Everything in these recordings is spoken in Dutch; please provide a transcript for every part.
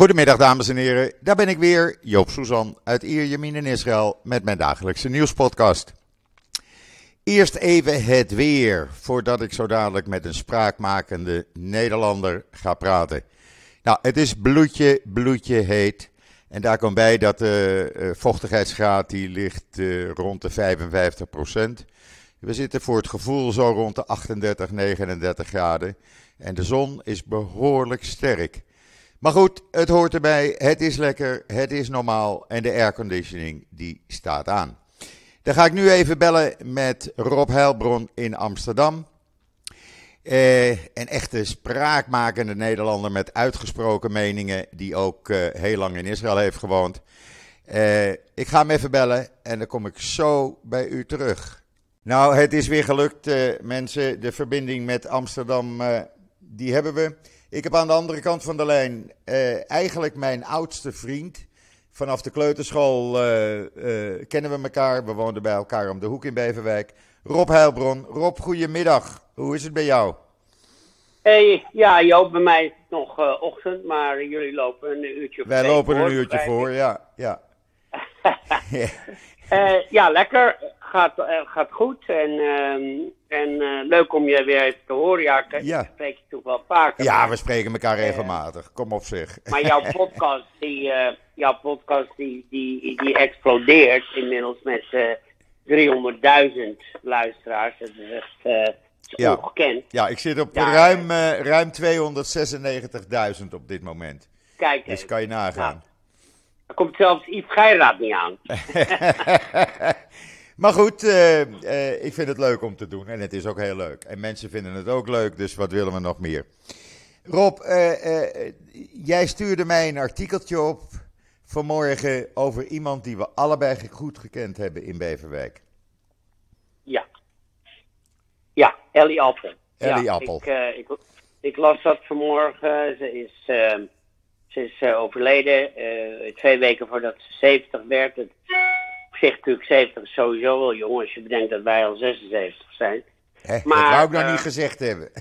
Goedemiddag dames en heren, daar ben ik weer, Joop Suzan uit Ierjemien in Israël met mijn dagelijkse nieuwspodcast. Eerst even het weer, voordat ik zo dadelijk met een spraakmakende Nederlander ga praten. Nou, het is bloedje, bloedje heet. En daar komt bij dat de uh, vochtigheidsgraad die ligt uh, rond de 55% We zitten voor het gevoel zo rond de 38, 39 graden. En de zon is behoorlijk sterk. Maar goed, het hoort erbij. Het is lekker, het is normaal en de airconditioning die staat aan. Dan ga ik nu even bellen met Rob Heilbron in Amsterdam. Eh, een echte spraakmakende Nederlander met uitgesproken meningen, die ook uh, heel lang in Israël heeft gewoond. Uh, ik ga hem even bellen en dan kom ik zo bij u terug. Nou, het is weer gelukt, uh, mensen. De verbinding met Amsterdam, die hebben we. Ik heb aan de andere kant van de lijn eigenlijk mijn oudste vriend. Vanaf de kleuterschool kennen we elkaar. We woonden bij elkaar om de hoek in Beverwijk. Rob Heilbron. Rob, goedemiddag. Hoe is het bij jou? Hey, ja, Joop, bij mij is het nog ochtend, maar jullie lopen een uurtje voor. Wij lopen een uurtje voor, ja. Ja, ja lekker. Gaat, uh, gaat goed. En, ehm, en leuk om je weer even te horen. Ja, ik ja. spreek je toch wel vaker. Ja, we spreken elkaar regelmatig. Kom op zich. Maar jouw podcast, die, jouw podcast die, die, die explodeert inmiddels met 300.000 luisteraars. Dat is echt ja. ongekend. Ja, ik zit op ja, ruim, uh, ruim 296.000 op dit moment. Kijk Dus kan je nagaan. Nou, er komt zelfs Yves Geiraat niet aan. maar goed, uh, ik vind het leuk om te doen. En het is ook heel leuk. En mensen vinden het ook leuk, dus wat willen we nog meer? Rob, jij stuurde mij een artikeltje op vanmorgen over iemand die we allebei goed gekend hebben in Beverwijk. Ja. Ja, Ellie Appel. Ellie ja, Appel. Ik, ik, ik, las dat vanmorgen. Ze is, ze is overleden twee weken voordat ze 70 werd. Het, zich natuurlijk 70 is sowieso wel jong als je bedenkt dat wij al 76 zijn. Maar, dat wou ik nou niet gezegd hebben.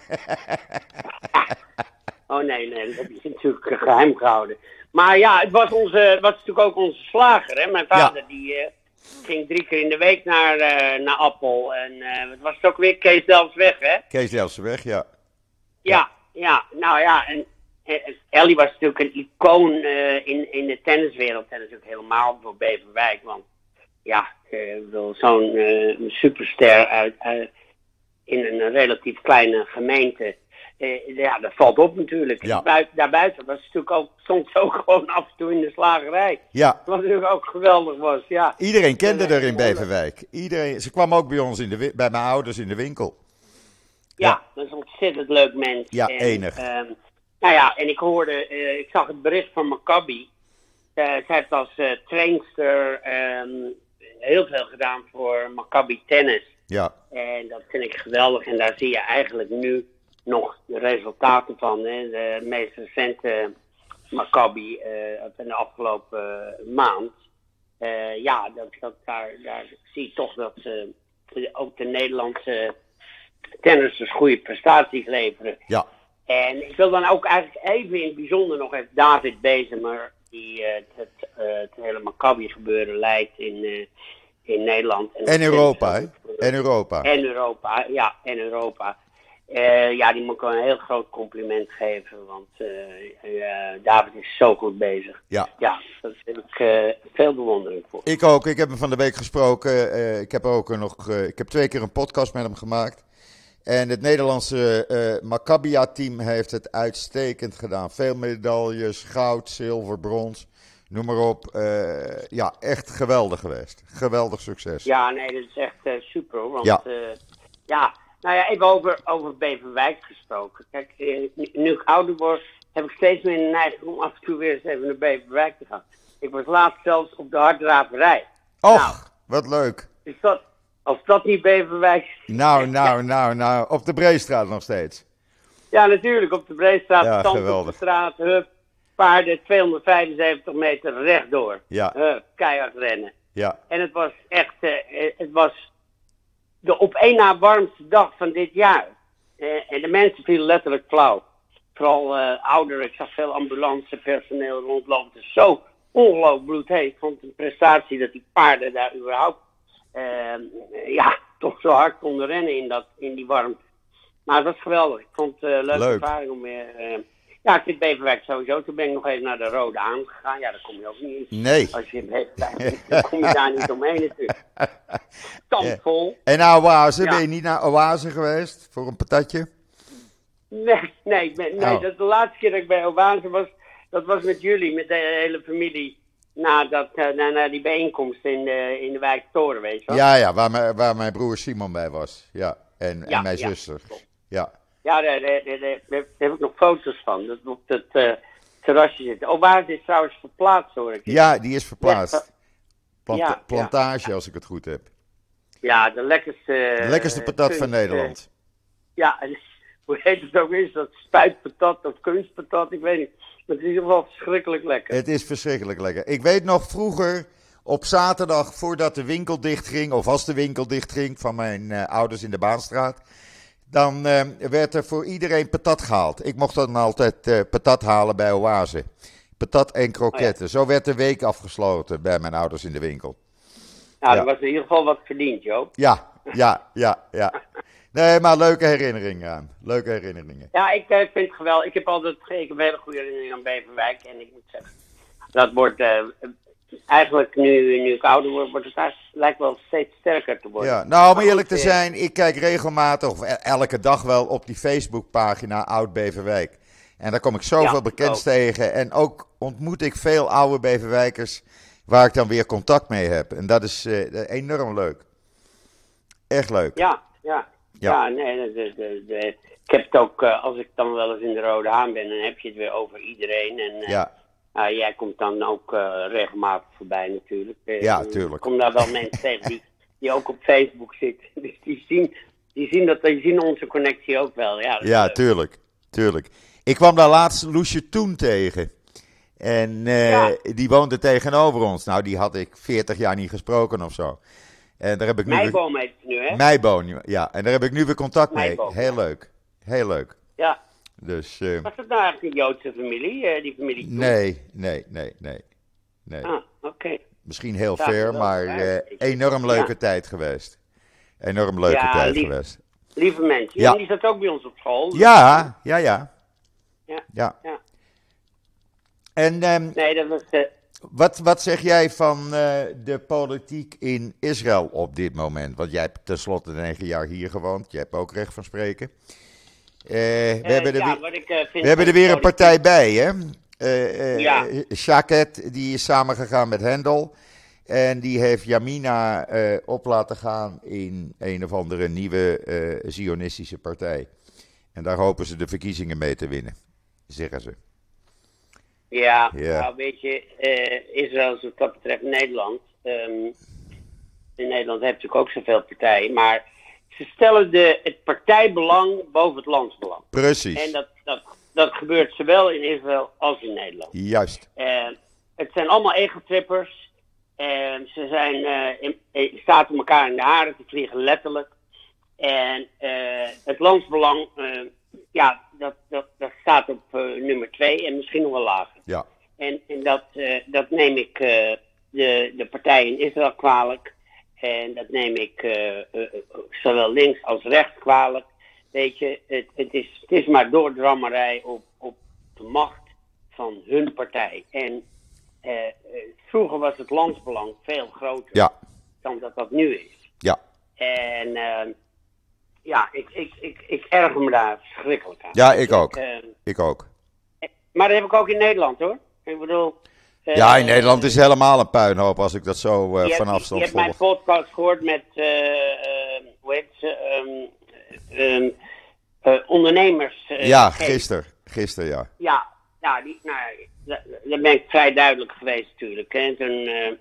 oh nee, nee, dat heb je natuurlijk geheim gehouden. Maar ja, het was, onze, was natuurlijk ook onze slager. Hè? Mijn vader die uh, ging drie keer in de week naar, uh, naar Appel. En het was ook weer Kees Delsweg, hè? Kees Delsweg, ja. Ja, ja. Nou ja, en, en Ellie was natuurlijk een icoon in, in de tenniswereld. En natuurlijk helemaal voor Beverwijk. Want ja, ik wil zo'n superster uit, in een relatief kleine gemeente eh, ja, dat valt op natuurlijk. Ja. Buiten, daarbuiten was natuurlijk ook, soms ook gewoon af en toe in de slagerij. Ja. Wat natuurlijk ook geweldig was, ja. Iedereen kende haar in Beverwijk. Iedereen, ze kwam ook bij ons in de, bij mijn ouders in de winkel. Ja, ja. dat is een ontzettend leuk mens. Ja, enig. Um, nou ja, en ik hoorde, uh, ik zag het bericht van Maccabi. Uh, zij heeft als uh, trainster um, heel veel gedaan voor Maccabi Tennis. Ja. En dat vind ik geweldig. En daar zie je eigenlijk nu nog de resultaten van. Hè. De meest recente Maccabi uh, van de afgelopen uh, maand. Uh, ja, dat, dat, daar, daar zie je toch dat ook de Nederlandse tennissers goede prestaties leveren. Ja. En ik wil dan ook eigenlijk even in het bijzonder nog even David Bezemer, die het, het hele Maccabi gebeuren leidt in, in Nederland. En, en Europa, hè? En Europa. En Europa, ja, en Europa. Uh, ja, die moet ik wel een heel groot compliment geven, want uh, uh, David is zo goed bezig. Ja, ja daar heb ik veel bewondering voor. Ik ook, ik heb hem van de week gesproken. ik heb ook nog, ik heb twee keer een podcast met hem gemaakt. En het Nederlandse Maccabia-team heeft het uitstekend gedaan. Veel medailles, goud, zilver, brons, noem maar op. ja, echt geweldig geweest. Geweldig succes. Ja, nee, dat is echt super, want ja. ja nou ja, even over, over Beverwijk gesproken. Kijk, eh, nu ik ouder word, heb ik steeds meer de neiging om af en toe weer eens even naar Beverwijk te gaan. Ik was laatst zelfs op de harddraverij. Och, nou, wat leuk. Is dat, als dat niet Beverwijk is... Nou, nou, nou, nou, op de Breestraat nog steeds. Ja, natuurlijk, op de Breestraat, ja, de straat, hup, paarden 275 meter rechtdoor. Ja. Hup, keihard rennen. Ja. En het was echt, uh, het was de op één na warmste dag van dit jaar. Eh, en de mensen vielen letterlijk flauw. vooral uh, ouderen. Ik zag veel ambulancepersoneel rondlopen. Het is zo ongelooflijk bloedheet. Ik vond het een prestatie dat die paarden daar überhaupt ja, toch zo hard konden rennen in, dat, in die warmte. Maar dat was geweldig. Ik vond het een leuke Leuk. ervaring om weer... Ja, ik vind Beverwijk sowieso. Toen ben ik nog even naar de Rode Aan gegaan. Ja, daar kom je ook niet in. Nee. Als je in Beverwijk bent, dan kom je daar niet omheen natuurlijk. Tampvol. En naar Oase, Ja. ben je niet naar Oase geweest voor een patatje? Nee, nee, nee, nee Oh. dat de laatste keer dat ik bij Oase was, dat was met jullie, met de hele familie. Na, dat, eh, na, na die bijeenkomst in de, in de wijk Toren, weet je wel. Ja, ja, waar mijn, waar mijn broer Simon bij was. Ja, en, en mijn ja, zuster. klopt. Ja. Ja, daar, daar, daar, daar- heb ik nog foto's van. Dat op het eh, terrasje zitten. Oase is trouwens verplaatst, hoor ik. ja, die is verplaatst. Ja, plantage, als ik het goed heb. Ja, de lekkerste... De lekkerste patat van kunst, eh, Nederland. Ja, en hoe heet het ook eens? Dat spuitpatat of kunstpatat, ik weet niet. Maar het is in ieder geval verschrikkelijk lekker. Het is verschrikkelijk lekker. Ik weet nog vroeger op zaterdag voordat de winkel dichtging, of als de winkel dichtging van mijn eh, ouders in de Baanstraat, dan eh, werd er voor iedereen patat gehaald. Ik mocht dan altijd eh, patat halen bij Oase. Patat en kroketten. Zo werd de week afgesloten bij mijn ouders in de winkel. nou, ja. er was in ieder geval wat verdiend, Joop. Ja, ja, ja, ja. Nee, maar leuke herinneringen aan. Leuke herinneringen. Ja, ik eh, vind het geweldig. Ik heb altijd ik heb hele goede herinneringen aan Beverwijk. En ik moet zeggen, dat wordt eh, eigenlijk nu, nu ik ouder word, wordt het eigenlijk, lijkt wel steeds sterker te worden. Ja, nou, om eerlijk te zijn, ik kijk regelmatig, of e- elke dag wel, op die Facebookpagina Oud Beverwijk. En daar kom ik zoveel Ja, bekends ook. tegen. En ook ontmoet ik veel oude Beverwijkers waar ik dan weer contact mee heb. En dat is eh, enorm leuk. Echt leuk. Ja, ja. Ja. Ja, nee, de, de, ik heb het ook, eh, als ik dan wel eens in de Rode Haan ben, dan heb je het weer over iedereen. En eh, Ja, jij komt dan ook eh, regelmatig voorbij natuurlijk. Ja, Ik tuurlijk. kom daar wel mensen tegen die, die ook op Facebook zitten. Dus die zien, die, zien dat, die zien onze connectie ook wel. Ja, ja leuk. tuurlijk, tuurlijk. Ik kwam daar laatst Loesje Toen tegen. En Ja. die woonde tegenover ons. Nou, die had ik 40 jaar niet gesproken of zo. En daar heb ik nu weer- Meiboom heet het nu, hè? Meiboom, ja. En daar heb ik nu weer contact mee. Heel ja. leuk. Heel leuk. Ja. Dus eh, Was dat nou eigenlijk een Joodse familie, eh, die familie Toen? nee, nee, nee, nee. nee. Ah, oké. Misschien heel ver, maar eh, enorm leuke ja. tijd geweest. Enorm leuke Ja, tijd lief. geweest. Lieve mensen. Ja. Die zat ook bij ons op school. Ja, ja, ja. Ja, Ja. ja. En ehm, Nee, dat was... wat, wat zeg jij van eh, de politiek in Israël op dit moment? Want jij hebt tenslotte negen jaar hier gewoond. Je hebt ook recht van spreken. Eh, we, eh, hebben er ja, weer, ik, we hebben er weer een partij bij, hè? Ja. Shaket, die is samengegaan met Hendel. En die heeft Yamina eh, op laten gaan in een of andere nieuwe Zionistische partij. En daar hopen ze de verkiezingen mee te winnen, zeggen ze. Ja, Ja. nou weet je, eh, Israël is wat dat betreft Nederland. Ehm, in Nederland heb je natuurlijk ook zoveel partijen, maar ze stellen de, het partijbelang boven het landsbelang. Precies, En dat, dat, dat gebeurt zowel in Israël als in Nederland. juist. Het zijn allemaal egotrippers. En ze zijn, eh, in, in, staat elkaar in de haren te vliegen, letterlijk. En eh, het landsbelang, ja, dat, dat, dat staat op eh, nummer twee en misschien nog wel lager. Ja, En, en dat, eh, dat neem ik eh, de, de partij in Israël kwalijk. En dat neem ik zowel links als rechts kwalijk. Weet je, het, het, is, het is maar doordrammerij op, op de macht van hun partij. En vroeger was het landsbelang veel groter ja, dan dat dat nu is. ja. En eh, ja, ik, ik, ik, ik erger me daar verschrikkelijk aan. Ja, ik ook. Eh, Ik ook. maar dat heb ik ook in Nederland hoor. Ik bedoel. eh, Ja, in Nederland is helemaal een puinhoop als ik dat zo eh, je van hebt- afstand Je hebt mijn podcast gehoord met, eh, eh, hoe heet ze, ehm, ehm, eh, ondernemers. eh, Ja, gisteren. Gisteren, ja. Ja, ja die, nou, da- daar ben ik vrij duidelijk geweest natuurlijk. En toen, eh,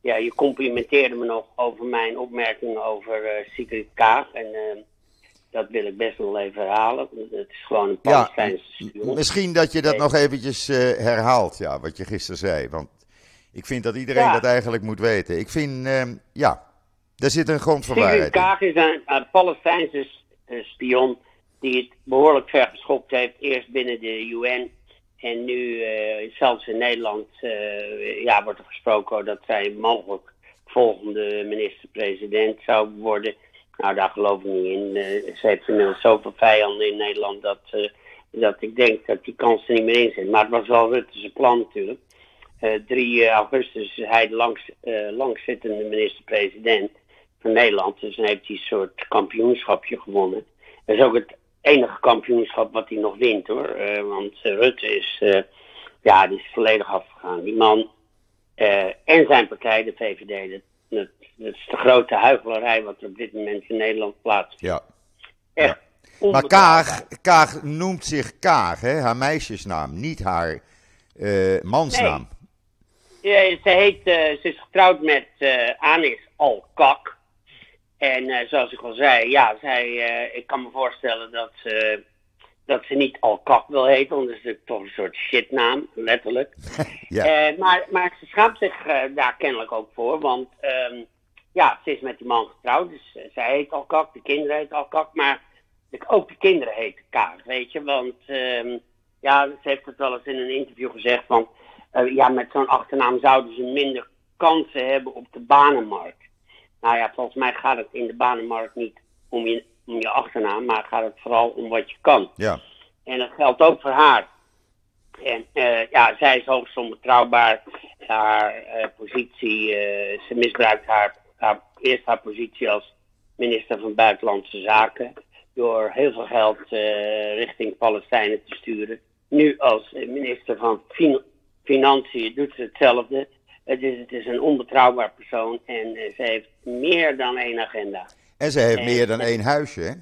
ja, je complimenteerde me nog over mijn opmerkingen over eh Sigrid Kaag. En eh, dat wil ik best wel even herhalen. Het is gewoon een Ja, Palestijnse spion. Misschien dat je dat nog eventjes eh, herhaalt, ja, wat je gisteren zei. Want ik vind dat iedereen Ja. dat eigenlijk moet weten. Ik vind, ehm, ja, daar zit een grond voor Sigrid waarheid in. Kaag is een, een Palestijnse eh, spion die het behoorlijk ver geschopt heeft. Eerst binnen de UN en nu zelfs in Nederland ja, wordt er gesproken dat zij mogelijk volgende minister-president zou worden. Nou, daar geloof ik niet in. ze heeft inmiddels zoveel vijanden in Nederland dat, dat ik denk dat die kans er niet meer in zit. Maar het was wel Rutte's plan natuurlijk. 3 augustus is hij de langs, langzittende minister-president van Nederland. Dus dan heeft hij een soort kampioenschapje gewonnen. Dat is ook het enige kampioenschap wat hij nog wint hoor. Want Rutte is, ja, die is volledig afgegaan. Die man en zijn partij, de VVD, dat, dat, dat, is de grote huichelarij wat er op dit moment in Nederland plaatsvindt. Ja. Echt. Ja. Maar Kaag, Kaag noemt zich Kaag, hè? haar meisjesnaam, niet haar mansnaam. Nee. Ja, ze, heet, ze is getrouwd met Anis Al-Kak. En uh, zoals ik al zei, ja, zij, uh, ik kan me voorstellen dat, uh, dat ze niet Alkak wil heten, want dat is toch een soort shitnaam, letterlijk. ja. maar, maar ze schaamt zich daar kennelijk ook voor, want um, ja, ze is met die man getrouwd, dus zij heet Alkak, de kinderen heet Alkak, maar ook de kinderen heten Kaag, weet je, want um, ja, ze heeft het wel eens in een interview gezegd van, ja, met zo'n achternaam zouden ze minder kansen hebben op de banenmarkt. Nou ja, volgens mij gaat het in de banenmarkt niet om je, om je achternaam, maar gaat het vooral om wat je kan. Ja. En dat geldt ook voor haar. En uh, ja, zij is hoogst onbetrouwbaar. Haar uh, positie, uh, ze misbruikt haar, haar, eerst haar positie als minister van Buitenlandse Zaken. Door heel veel geld richting Palestijnen te sturen. Nu als minister van fin Financiën doet ze hetzelfde. Het is, het is een onbetrouwbaar persoon en ze heeft meer dan één agenda. En ze heeft meer dan één huisje, hè?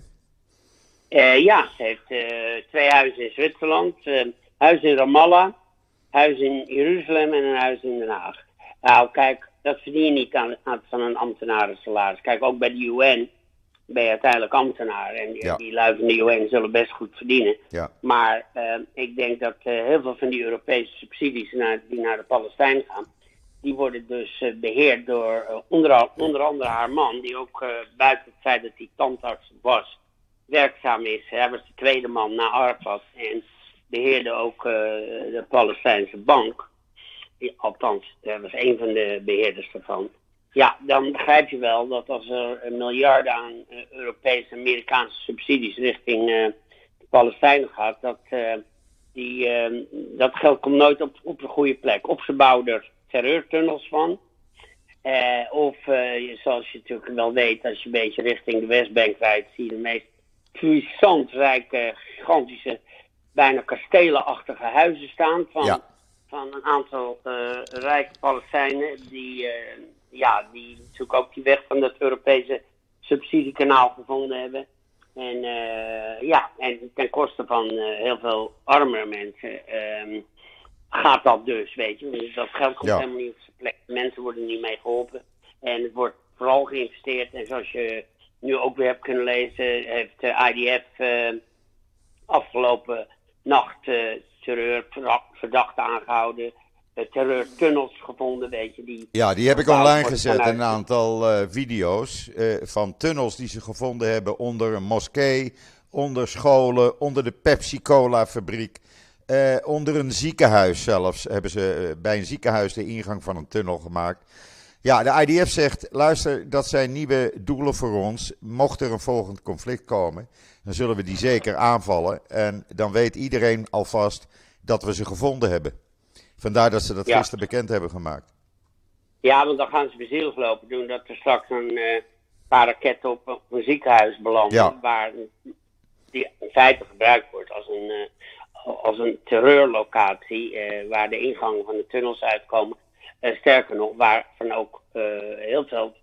Uh, ja, ze heeft uh, twee huizen in Zwitserland, huis in Ramallah, huis in Jeruzalem en een huis in Den Haag. Nou, kijk, dat verdien je niet aan, aan van een ambtenarensalaris. Kijk, ook bij de UN ben je uiteindelijk ambtenaar. En die, ja. die lui van de UN zullen best goed verdienen. Ja. Maar ik denk dat heel veel van die Europese subsidies naar, die naar de Palestijnen gaan die worden dus uh, beheerd door uh, onder, onder, andere haar man, die ook uh, buiten het feit dat hij tandarts was, werkzaam is. Hij was de tweede man na Arafat en beheerde ook de Palestijnse bank. Althans, hij was een van de beheerders ervan. Ja, dan begrijp je wel dat als er miljarden aan Europese Amerikaanse subsidies richting de Palestijnen gaat, dat, die, dat geld komt nooit op, op de goede plek. Of ze bouwen er terreurtunnels van. Uh, of uh, zoals je natuurlijk wel weet, als je een beetje richting de Westbank rijdt, zie je de meest puissant rijke, gigantische, bijna kastelenachtige huizen staan van, van een aantal uh, rijke Palestijnen die, ja, die natuurlijk ook die weg van dat Europese subsidiekanaal gevonden hebben. En ja, en ten koste van heel veel armere mensen. Ehm, gaat dat dus, weet je. Dus dat geld komt helemaal niet op zijn plek. Mensen worden niet mee geholpen. En het wordt vooral geïnvesteerd. En zoals je nu ook weer hebt kunnen lezen, heeft de IDF uh, afgelopen nacht uh, terreurverdachten aangehouden. Uh, terreurtunnels gevonden, weet je. Die ja, die heb ik online gezet, een aantal video's van tunnels die ze gevonden hebben onder een moskee, onder scholen, onder de Pepsi-Cola fabriek. Uh, onder een ziekenhuis zelfs hebben ze uh, bij een ziekenhuis de ingang van een tunnel gemaakt. Ja, de IDF zegt: luister, dat zijn nieuwe doelen voor ons. Mocht er een volgend conflict komen, dan zullen we die zeker aanvallen. En dan weet iedereen alvast dat we ze gevonden hebben. Vandaar dat ze dat ja. gisteren bekend hebben gemaakt. Ja, want dan gaan ze bezielig lopen doen dat er straks een uh, paar raketten op een ziekenhuis belanden. Ja. Waar die in feite gebruikt wordt als een als een terreurlocatie uh, waar de ingangen van de tunnels uitkomen. Uh, sterker nog, waarvan ook uh, heel veel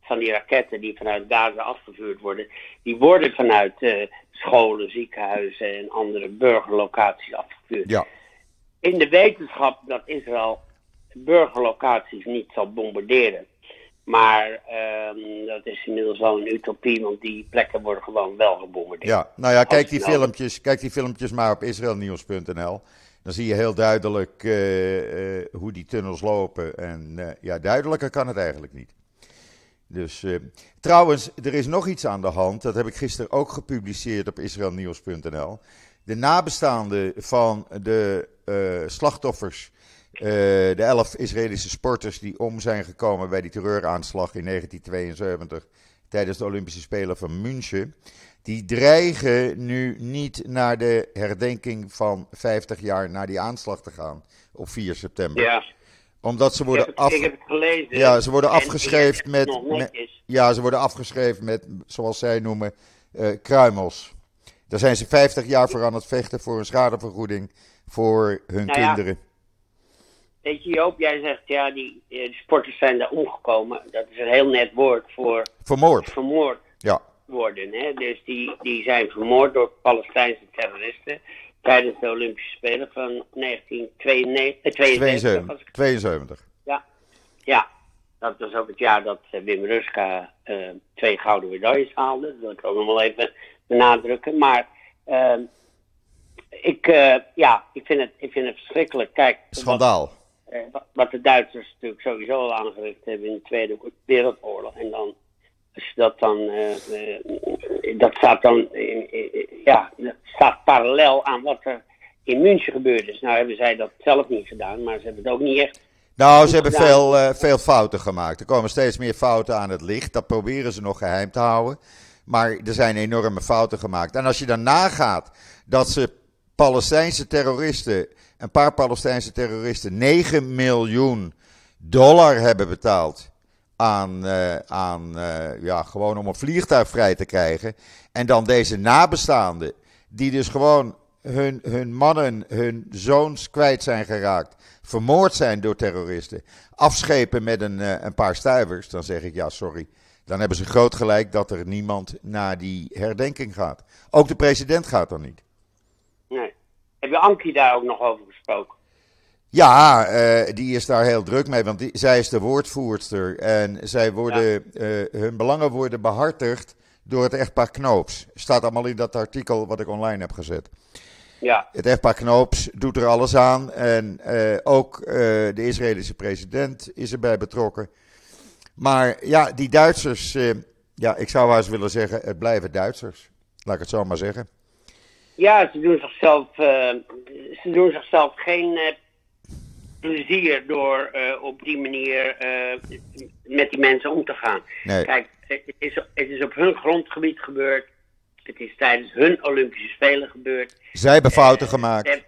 van die raketten die vanuit Gaza afgevuurd worden, die worden vanuit scholen, ziekenhuizen en andere burgerlocaties afgevuurd. Ja. In de wetenschap dat Israël burgerlocaties niet zal bombarderen. Maar dat is inmiddels wel een utopie, want die plekken worden gewoon wel gebombardeerd. Ja, nou ja, kijk die, filmpjes, kijk die filmpjes maar op israelnieuws.nl. Dan zie je heel duidelijk uh, uh, hoe die tunnels lopen. En uh, ja, duidelijker kan het eigenlijk niet. Dus trouwens, er is nog iets aan de hand. Dat heb ik gisteren ook gepubliceerd op israelnieuws.nl. De nabestaanden van de slachtoffers, uh, de elf Israëlische sporters die om zijn gekomen bij die terreuraanslag in 1972 tijdens de Olympische Spelen van München, die dreigen nu niet naar de herdenking van 50 jaar na die aanslag te gaan op 4 september. Ja. Omdat ze worden, af, ik heb het gelezen. ja, ze worden En afgeschreven met, ja, ze worden afgeschreven met, zoals zij noemen, eh, kruimels. Daar zijn ze 50 jaar voor aan het vechten voor een schadevergoeding voor hun Nou ja. kinderen. Weet je, Joop, jij zegt ja, die, eh, die sporters zijn daar omgekomen. Dat is een heel net woord voor Vermoord. vermoord Ja, worden. Hè? Dus die, die zijn vermoord door Palestijnse terroristen tijdens de Olympische Spelen van 1972. eh, 72, als 72. ik 72. Ja, dat was ook het jaar dat eh, Wim Ruska twee gouden medailles haalde. Dat wil ik ook nog wel even benadrukken. Maar ehm, ik, ja, ik, vind het, ik vind het verschrikkelijk. Kijk, Schandaal. wat- wat de Duitsers natuurlijk sowieso al aangericht hebben in de Tweede Wereldoorlog. En dan, als je dat dan, eh, eh, dat staat dan, ja, dat staat parallel aan wat er in München gebeurd is. Nou hebben zij dat zelf niet gedaan, maar ze hebben het ook niet echt Nou, ze hebben veel, eh, veel fouten gemaakt. Er komen steeds meer fouten aan het licht. Dat proberen ze nog geheim te houden. Maar er zijn enorme fouten gemaakt. En als je dan nagaat dat ze Palestijnse terroristen, een paar Palestijnse terroristen, 9 miljoen dollar hebben betaald. Aan, eh, aan eh, ja, gewoon om een vliegtuig vrij te krijgen. En dan deze nabestaanden, die dus gewoon hun, hun mannen, hun zoons kwijt zijn geraakt. Vermoord zijn door terroristen. Afschepen met een, eh, een paar stuivers. Dan zeg ik ja, sorry. Dan hebben ze groot gelijk dat er niemand naar die herdenking gaat. Ook de president gaat dan niet. Nee. Heb je Ankie daar ook nog over gesproken? Ja, eh, die is daar heel druk mee, want die, zij is de woordvoerster. En zij worden, eh, hun belangen worden behartigd door het echtpaar Knoops. Staat allemaal in dat artikel wat ik online heb gezet. Ja, Het echtpaar Knoops doet er alles aan. En eh, ook de Israëlische president is erbij betrokken. Maar ja, die Duitsers, ja, ik zou wel eens willen zeggen, het blijven Duitsers. Laat ik het zo maar zeggen. Ja ze, doen zichzelf, eh, ze doen zichzelf geen eh, plezier door eh, op die manier met die mensen om te gaan. Nee. Kijk, het is, het is op hun grondgebied gebeurd. Het is tijdens hun Olympische Spelen gebeurd. Zij hebben fouten gemaakt.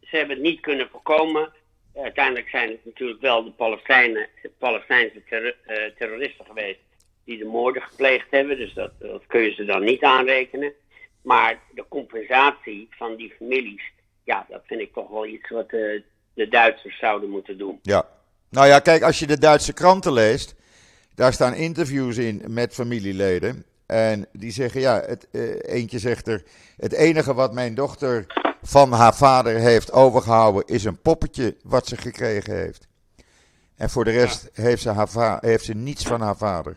ze hebben het niet kunnen voorkomen. Uiteindelijk zijn het natuurlijk wel de Palestijnen, de Palestijnse terro- terroristen geweest die de moorden gepleegd hebben. Dus dat, dat kun je ze dan niet aanrekenen. Maar de compensatie van die families, ja, dat vind ik toch wel iets wat de, de Duitsers zouden moeten doen. Ja. Nou ja, kijk, als je de Duitse kranten leest, daar staan interviews in met familieleden. En die zeggen, ja, het, eh, eentje zegt er, het enige wat mijn dochter van haar vader heeft overgehouden is een poppetje wat ze gekregen heeft. En voor de rest heeft, ze haar heeft ze niets van haar vader.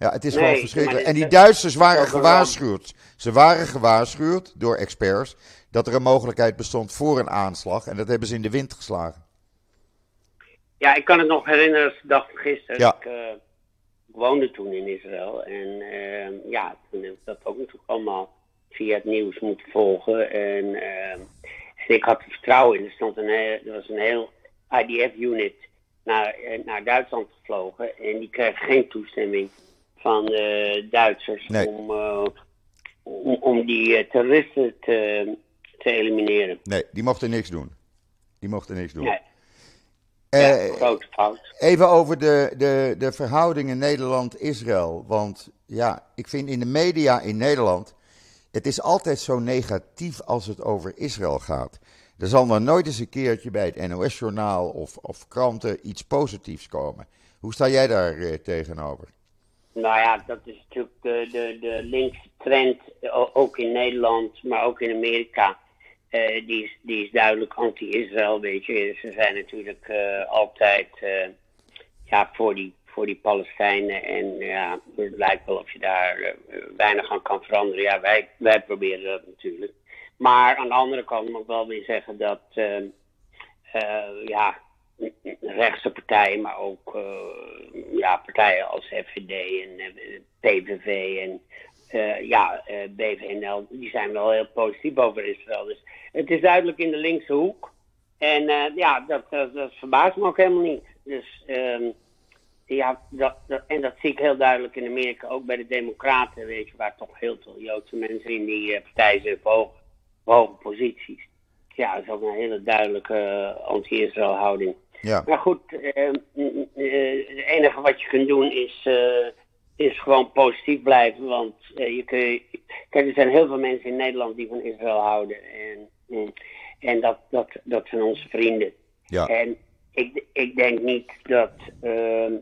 Ja, het is Nee, gewoon verschrikkelijk. En die Duitsers waren gewaarschuwd. Ze waren gewaarschuwd door experts dat er een mogelijkheid bestond voor een aanslag. En dat hebben ze in de wind geslagen. Ja, ik kan het nog herinneren als de dag van gisteren. Ja. Ik, eh, woonde toen in Israël. En eh, ja, toen heb ik dat ook natuurlijk allemaal via het nieuws moeten volgen. En, eh, en ik had er vertrouwen in. Er, stond een, heel- er was een heel IDF-unit naar, eh, naar Duitsland gevlogen. En die kreeg geen toestemming van de Duitsers Nee. om, eh, om, om die eh, terroristen te, te elimineren. Nee, die mochten niks doen. Die mochten niks doen. Nee, Eh, ja, grote fout. even over de, de, de verhoudingen Nederland-Israël. Want ja, ik vind in de media in Nederland. Het is altijd zo negatief als het over Israël gaat. Er zal nog nooit eens een keertje bij het NOS-journaal of, of kranten iets positiefs komen. Hoe sta jij daar eh, tegenover? Nou ja, dat is natuurlijk de, de, de linkse trend, ook in Nederland, maar ook in Amerika. Eh, die, is, die is duidelijk anti-Israël, weet je. Ze zijn natuurlijk eh, altijd eh, ja, voor, die, voor die Palestijnen. En ja, het lijkt wel of je daar weinig aan kan veranderen. Ja, wij, wij proberen dat natuurlijk. Maar aan de andere kant moet ik wel weer zeggen dat, ja, rechtse partijen, maar ook ja, partijen als FVD en PVV en ja, BVNL, die zijn wel heel positief over Israël. Dus het is duidelijk in de linkse hoek. En ja, dat, dat, dat, verbaast me ook helemaal niet. Dus ehm, ja, dat, en dat zie ik heel duidelijk in Amerika, ook bij de Democraten, weet je, waar toch heel veel Joodse mensen in die uh, partij zitten, hoge, hoge posities. Ja, dat is ook een hele duidelijke anti-Israël houding. Ja. Maar goed, uh, het enige wat je kunt doen is, is gewoon positief blijven. Want je kun, kijk, er zijn heel veel mensen in Nederland die van Israël houden. En, mm, en dat, dat, dat zijn onze vrienden. Ja. En ik, ik denk niet dat, ehm,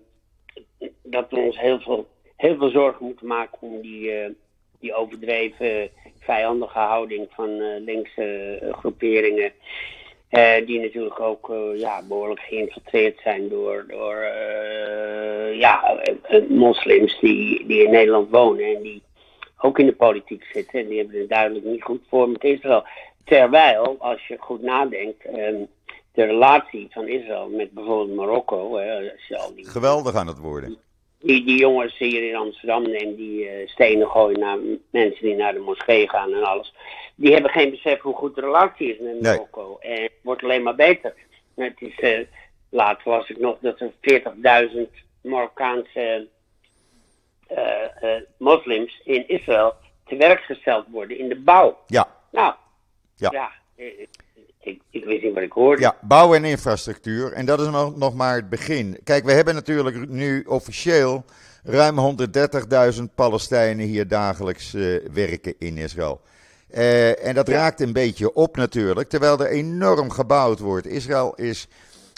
dat we ons heel veel, heel veel zorgen moeten maken om die, die overdreven vijandige houding van uh, linkse uh, groeperingen. Die natuurlijk ook ja, behoorlijk geïnfiltreerd zijn door, door ja, moslims die, die in Nederland wonen en die ook in de politiek zitten. En die hebben het duidelijk niet goed voor met Israël. Terwijl, als je goed nadenkt, ehm, de relatie van Israël met bijvoorbeeld Marokko. Geweldig aan het worden. Die, die jongens hier in Amsterdam en die uh, stenen gooien naar mensen die naar de moskee gaan en alles. Die hebben geen besef hoe goed de relatie is met Marokko. En het wordt alleen maar beter. Het is, uh, laatst was ik nog dat er 40.000 Marokkaanse uh, moslims in Israël te werk gesteld worden in de bouw. Ja. Nou, ja. ja ik, ik wist niet wat ik hoorde. Ja, bouw en infrastructuur. En dat is nog, nog maar het begin. Kijk, we hebben natuurlijk nu officieel ruim 130.000 Palestijnen hier dagelijks uh, werken in Israël. Uh, en dat raakt een beetje op natuurlijk, terwijl er enorm gebouwd wordt. Israël is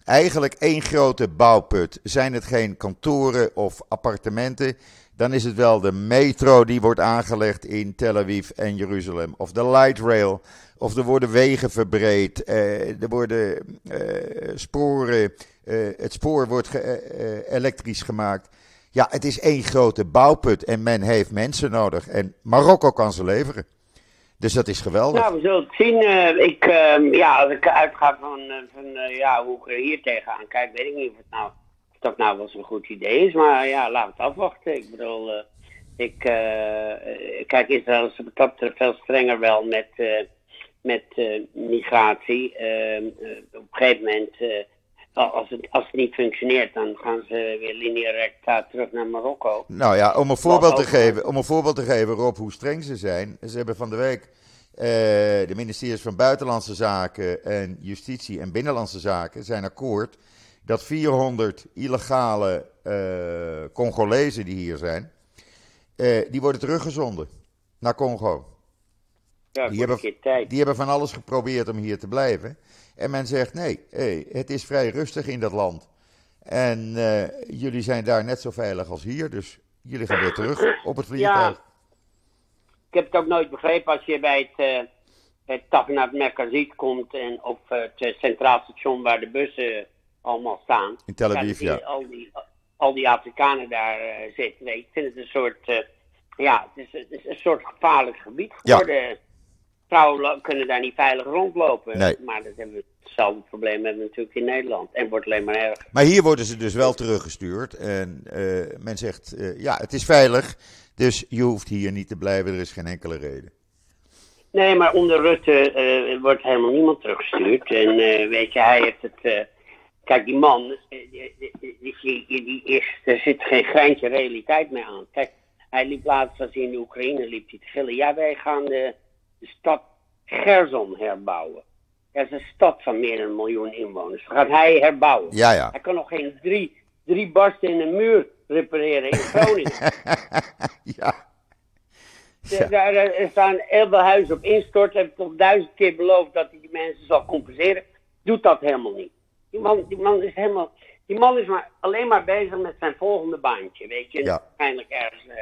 eigenlijk één grote bouwput. Zijn het geen kantoren of appartementen, dan is het wel de metro die wordt aangelegd in Tel Aviv en Jeruzalem. Of de light rail of er worden wegen verbreed, uh, er worden uh, sporen, uh, het spoor wordt elektrisch gemaakt. Ja, het is één grote bouwput en men heeft mensen nodig. En Marokko kan ze leveren. Dus dat is geweldig. Nou, we zullen het zien. ik, ehm, ja, als ik uitga van, van ja, hoe ik er hier tegenaan kijk, weet ik niet of, het nou, dat nou wel zo'n goed idee is. Maar ja, laten we het afwachten. Ik bedoel, ik kijk, Israël is wat dat betreft veel strenger wel met met uh, migratie. Uh, op een gegeven moment, als, het, als het niet functioneert, dan gaan ze weer lineair recta terug naar Marokko. Nou ja, om een voorbeeld te geven, om een voorbeeld te geven, Rob, hoe streng ze zijn. Ze hebben van de week de ministeries van Buitenlandse Zaken en Justitie en Binnenlandse Zaken zijn akkoord dat 400 illegale Congolezen die hier zijn, die worden teruggezonden naar Congo. Ja, die, hebben, die hebben van alles geprobeerd om hier te blijven. En men zegt: nee, hey, het is vrij rustig in dat land. En uh, jullie zijn daar net zo veilig als hier, dus jullie gaan weer terug op het vliegtuig. Ja, ik heb het ook nooit begrepen als je bij het, uh, het Tafnat Merkazit komt en op het centraal station waar de bussen allemaal staan. In Tel Aviv, ja. Al die, al die Afrikanen daar uh, zitten. Ik vind het een soort, ja, het is, het is, een soort gevaarlijk gebied geworden. Ja vrouwen kunnen daar niet veilig rondlopen. Nee. Maar dat hebben we hetzelfde probleem hebben we natuurlijk in Nederland. En wordt alleen maar erger. Maar hier worden ze dus wel teruggestuurd. En uh, men zegt, ja, het is veilig. Dus je hoeft hier niet te blijven. Er is geen enkele reden. Nee, maar onder Rutte wordt helemaal niemand teruggestuurd. En weet je, hij heeft het... kijk, die man, die, die, is, er zit geen greintje realiteit meer aan. Kijk, hij liep laatst als hij in de Oekraïne liep hij te gillen. Ja, wij gaan de de stad Gerson herbouwen. Dat is een stad van meer dan een miljoen inwoners. Dat gaat hij herbouwen. Ja, ja. Hij kan nog geen drie, drie barsten in een muur repareren in Groningen. ja. ja. Daar er staan heel veel huizen op instort. Hij heeft toch duizend keer beloofd dat hij die mensen zal compenseren. Doet dat helemaal niet. Die man, die man is helemaal. Die man is maar, alleen maar bezig met zijn volgende baantje. Weet je, ja. waarschijnlijk ergens uh,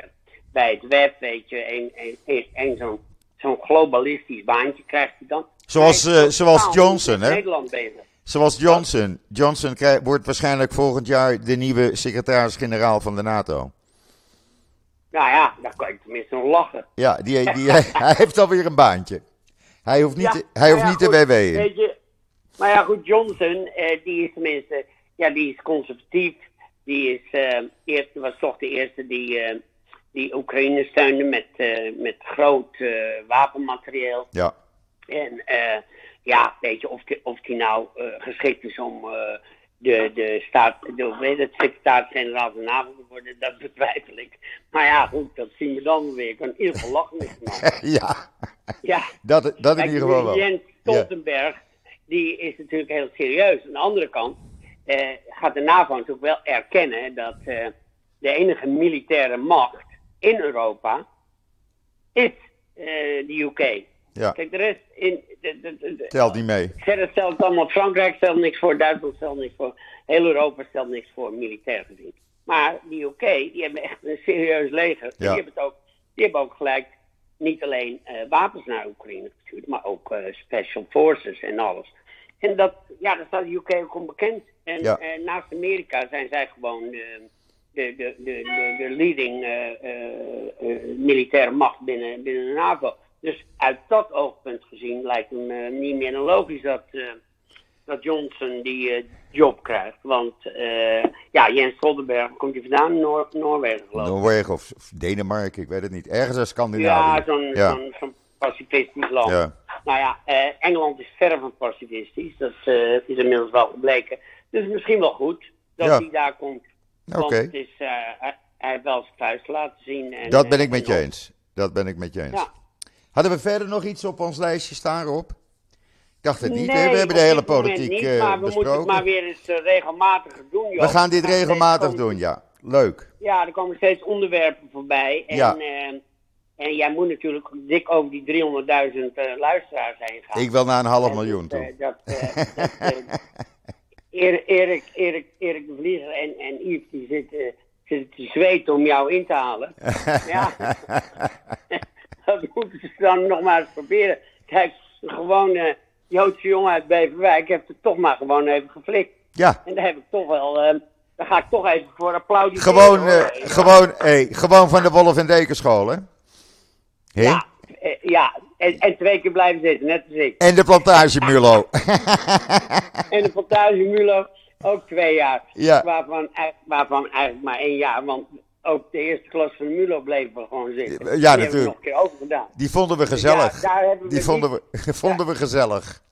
bij het web, weet je, een zo'n zo'n globalistisch baantje krijgt hij dan. Zoals, uh, zoals Johnson, hè? Nederland bezig. Zoals Johnson. Johnson wordt waarschijnlijk volgend jaar de nieuwe secretaris-generaal van de NATO. Nou ja, daar kan ik tenminste nog lachen. Ja, die, die, hij, heeft alweer een baantje. Hij hoeft niet, hij hoeft niet de WW in. Weet je, Maar ja, goed, Johnson, die is tenminste, ja, die is conservatief. Die is, eerst, was toch de eerste die, die Oekraïne steunde met, met groot wapenmateriaal. Ja. En ja, weet je, of die, of die nou geschikt is om de, de, staat, de, weet het, secretaris-generaal van NAVO te worden, dat betwijfel ik. Maar ja, goed, dat zien we dan weer. Ik kan in ieder geval lachen met ja, ja. Dat, dat in ieder geval wel. Jens Stoltenberg, die is natuurlijk heel serieus. Aan de andere kant eh, gaat de NAVO natuurlijk wel erkennen dat eh, de enige militaire macht in Europa is uh, de UK. Ja. Kijk, de rest in. Telt niet mee. Verder stelt allemaal. Frankrijk stelt niks voor, Duitsland stelt niks voor. Heel Europa stelt niks voor, militair gezien. Maar die UK, die hebben echt een serieus leger. Die, hebben het ook, die hebben ook gelijk niet alleen wapens naar Oekraïne gestuurd, maar ook special forces en alles. En dat, ja, dat staat de UK ook onbekend. En ja. uh, naast Amerika zijn zij gewoon de, de, de, de, de leading militaire macht binnen, binnen de NAVO. Dus uit dat oogpunt gezien lijkt het me niet meer dan logisch dat, dat Johnson die job krijgt. Want ja, Jens Stoltenberg, komt hij vandaan? Noor Noorwegen geloof ik. Noorwegen of Denemarken, ik weet het niet. Ergens in Scandinavië. Ja, zo'n ja. zo land. Ja. Nou ja, Engeland is verre van pacifistisch. Dat is inmiddels wel gebleken. Dus misschien wel goed dat ja. hij daar komt. Oké. Want het is, hij heeft wel zijn thuis laten zien. En, dat ben ik met je eens. Dat ben ik met je eens. Ja. Hadden we verder nog iets op ons lijstje staan, Rob? Ik dacht het niet. Nee, we hebben de hele politiek niet, maar we besproken. moeten het maar weer eens regelmatig doen. Joh. We gaan dit regelmatig doen, ja. Leuk. Ja, er komen steeds onderwerpen voorbij. En, Ja. Uh, en jij moet natuurlijk dik over die 300.000 luisteraars heen gaan. Ik wil naar een half En miljoen dus, toe. eh, dat, eh, eh, Erik, Erik, Erik, de Vlieger en, en Yves die zitten, zitten te zweten om jou in te halen. ja. dat moeten ze dan nog maar eens proberen. Kijk, gewoon uh, Joodse jongen uit Beverwijk heeft het toch maar gewoon even geflikt. Ja, En daar heb ik toch wel, uh, daar ga ik toch even voor applaudisseren. gewoon, eh, Ja. gewoon, hey, gewoon van de Wolf en Dekenschool, hè? Ja, eh, ja. En, en twee keer blijven zitten, net als ik. En de plantage Mulo. En de Plantage Mulo ook twee jaar. Ja. Waarvan, waarvan eigenlijk maar één jaar. Want ook de eerste klas van Mulo bleven we gewoon zitten. Ja, Die hebben we natuurlijk. nog een keer overgedaan. Die vonden we gezellig. Ja, daar hebben we Die niet- vonden we, vonden we gezellig.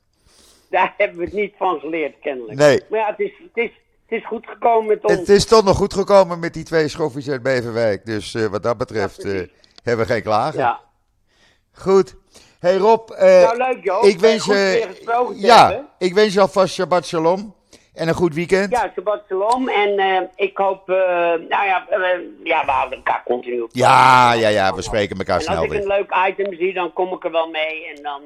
Daar hebben we het niet van geleerd, kennelijk. Nee. Maar ja, het is, het is, het is goed gekomen met ons. Het is toch nog goed gekomen met die twee schoffies uit Beverwijk. Dus eh, wat dat betreft Ja, eh, hebben we geen klagen. Ja. Goed. Hey Rob, eh, Nou, leuk Joop. ik wens je, weer ja, hebben. ik wens je alvast Shabbat Shalom en een goed weekend. Ja, Shabbat Shalom. En eh, ik hoop, eh, nou ja, ja, we houden elkaar continu op. Ja, ja, ja, we spreken elkaar En als snel ik een weer. leuk item zie, dan kom ik er wel mee. En dan,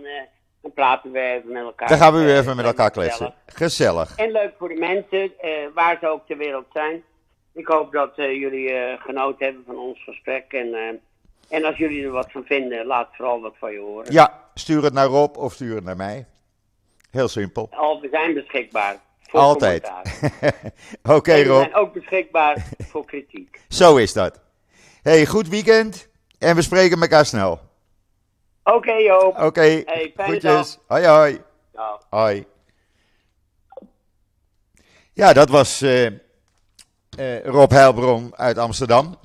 dan praten we even met elkaar. Dan gaan we weer even met elkaar kletsen. Gezellig. En leuk voor de mensen, waar ze ook ter wereld zijn. Ik hoop dat jullie genoten hebben van ons gesprek. En, en als jullie er wat van vinden, laat vooral wat van je horen. Ja, stuur het naar Rob of stuur het naar mij. Heel simpel. Al, we zijn beschikbaar. Voor Altijd. Oké En we Rob, zijn ook beschikbaar voor kritiek. zo is dat. Hey, goed weekend en we spreken elkaar snel. Oké Joop. Oké, Hey, fijne groetjes. Hoi hoi. Hoi. Ja, dat was eh, eh, Rob Heilbron uit Amsterdam.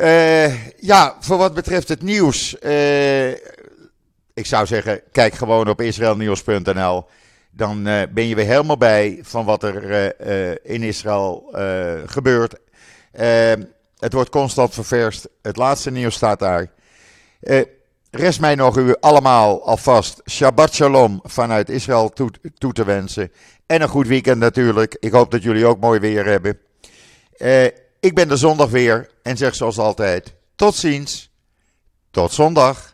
Eh, ja, voor wat betreft het nieuws. eh, ik zou zeggen, kijk gewoon op israelnieuws.nl. Dan eh, ben je weer helemaal bij van wat er in Israël gebeurt. Het wordt constant ververst. Het laatste nieuws staat daar. Rest mij nog u allemaal alvast Shabbat Shalom vanuit Israël toe, toe te wensen. En een goed weekend natuurlijk. Ik hoop dat jullie ook mooi weer hebben. Eh, ik ben er zondag weer en zeg zoals altijd: tot ziens. Tot zondag.